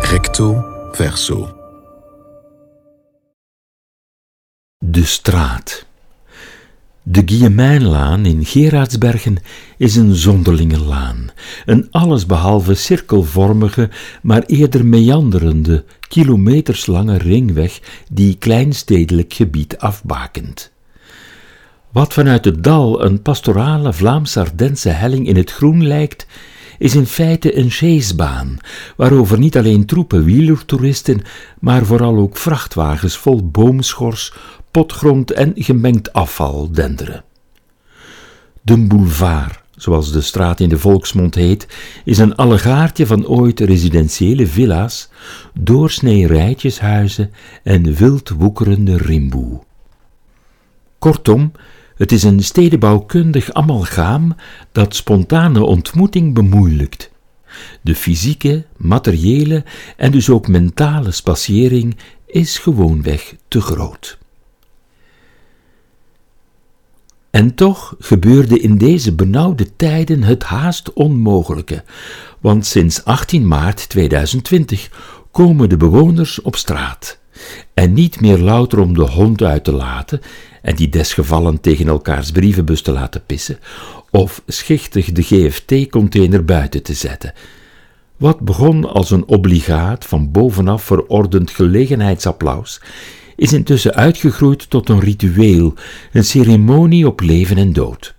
Recto verso. De straat. De Guillemijnlaan in Gerardsbergen is een zonderlinge laan, een allesbehalve cirkelvormige, maar eerder meanderende, kilometerslange ringweg die kleinstedelijk gebied afbakent. Wat vanuit het dal een pastorale Vlaams-Ardense helling in het groen lijkt, is in feite een chaisebaan, waarover niet alleen troepen wielertoeristen, maar vooral ook vrachtwagens vol boomschors, potgrond en gemengd afval denderen. De boulevard, zoals de straat in de volksmond heet, is een allegaartje van ooit residentiële villa's, doorsnee rijtjeshuizen en wild woekerende rimboe. Kortom, het is een stedenbouwkundig amalgaam dat spontane ontmoeting bemoeilijkt. De fysieke, materiële en dus ook mentale spatiëring is gewoonweg te groot. En toch gebeurde in deze benauwde tijden het haast onmogelijke, want sinds 18 maart 2020 komen de bewoners op straat. En niet meer louter om de hond uit te laten en die desgevallen tegen elkaars brievenbus te laten pissen, of schichtig de GFT-container buiten te zetten. Wat begon als een obligaat van bovenaf verordend gelegenheidsapplaus, is intussen uitgegroeid tot een ritueel, een ceremonie op leven en dood.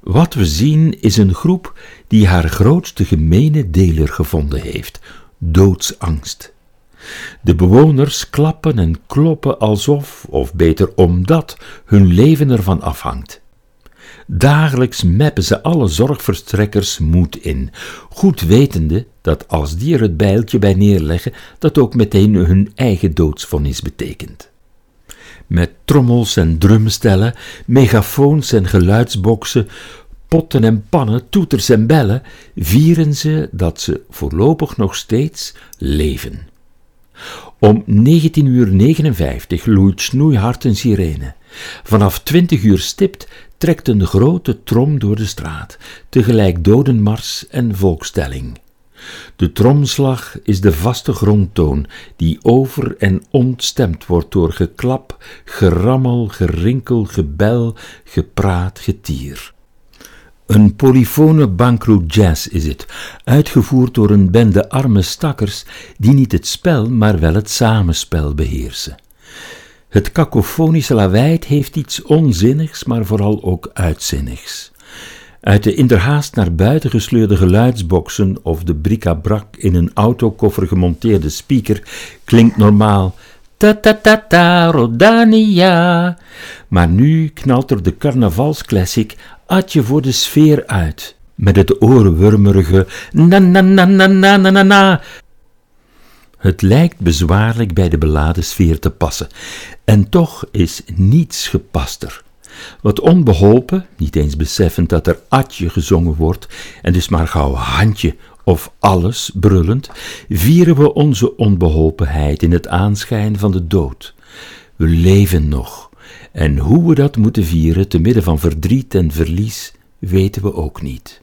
Wat we zien is een groep die haar grootste gemene deler gevonden heeft: doodsangst. De bewoners klappen en kloppen alsof, of beter omdat, hun leven ervan afhangt. Dagelijks meppen ze alle zorgverstrekkers moed in, goed wetende dat als die er het bijltje bij neerleggen, dat ook meteen hun eigen doodsvonnis betekent. Met trommels en drumstellen, megafoons en geluidsboksen, potten en pannen, toeters en bellen, vieren ze dat ze voorlopig nog steeds leven. Om 19.59 uur loeit snoeihard een sirene. Vanaf 20 uur stipt trekt een grote trom door de straat, tegelijk dodenmars en volkstelling. De tromslag is de vaste grondtoon die over en ontstemd wordt door geklap, gerammel, gerinkel, gebel, gepraat, getier. Een polyfone bankroet jazz is het, uitgevoerd door een bende arme stakkers die niet het spel, maar wel het samenspel beheersen. Het kakofonische lawaai heeft iets onzinnigs, maar vooral ook uitzinnigs. Uit de inderhaast naar buiten gesleurde geluidsboxen of de bric-à-brac in een autokoffer gemonteerde speaker klinkt normaal ta-ta-ta-ta, Rodania. Maar nu knalt er de carnavalsclassic Atje voor de sfeer uit, met het oorwurmerige na-na-na-na-na-na-na. Het lijkt bezwaarlijk bij de beladen sfeer te passen, en toch is niets gepaster. Wat onbeholpen, niet eens beseffend dat er atje gezongen wordt, en dus maar gauw handje of alles brullend, vieren we onze onbeholpenheid in het aanschijn van de dood. We leven nog, en hoe we dat moeten vieren te midden van verdriet en verlies, weten we ook niet.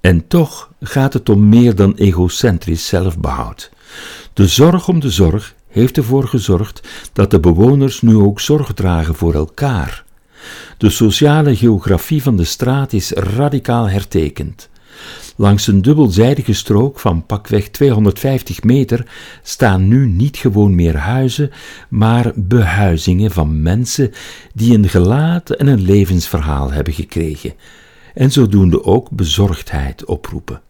En toch gaat het om meer dan egocentrisch zelfbehoud. De zorg om de zorg heeft ervoor gezorgd dat de bewoners nu ook zorg dragen voor elkaar. De sociale geografie van de straat is radicaal hertekend. Langs een dubbelzijdige strook van pakweg 250 meter staan nu niet gewoon meer huizen, maar behuizingen van mensen die een gelaat en een levensverhaal hebben gekregen, en zodoende ook bezorgdheid oproepen.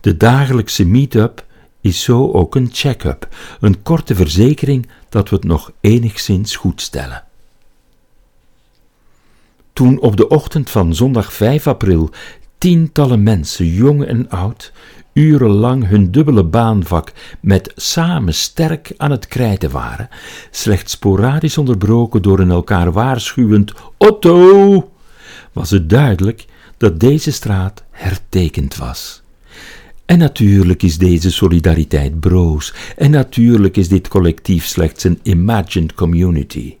De dagelijkse meet-up is zo ook een check-up, een korte verzekering dat we het nog enigszins goed stellen. Toen op de ochtend van zondag 5 april tientallen mensen, jong en oud, urenlang hun dubbele baanvak met samen sterk aan het krijten waren, slechts sporadisch onderbroken door een elkaar waarschuwend Otto, was het duidelijk dat deze straat hertekend was. En natuurlijk is deze solidariteit broos, en natuurlijk is dit collectief slechts een imagined community.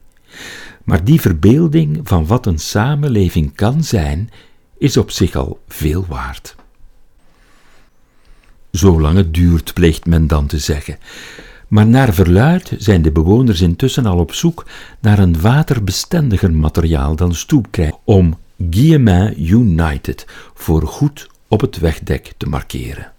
Maar die verbeelding van wat een samenleving kan zijn, is op zich al veel waard. Zolang het duurt, pleegt men dan te zeggen. Maar naar verluid zijn de bewoners intussen al op zoek naar een waterbestendiger materiaal dan stoepkrijt om Guillemin United voor goed op het wegdek te markeren.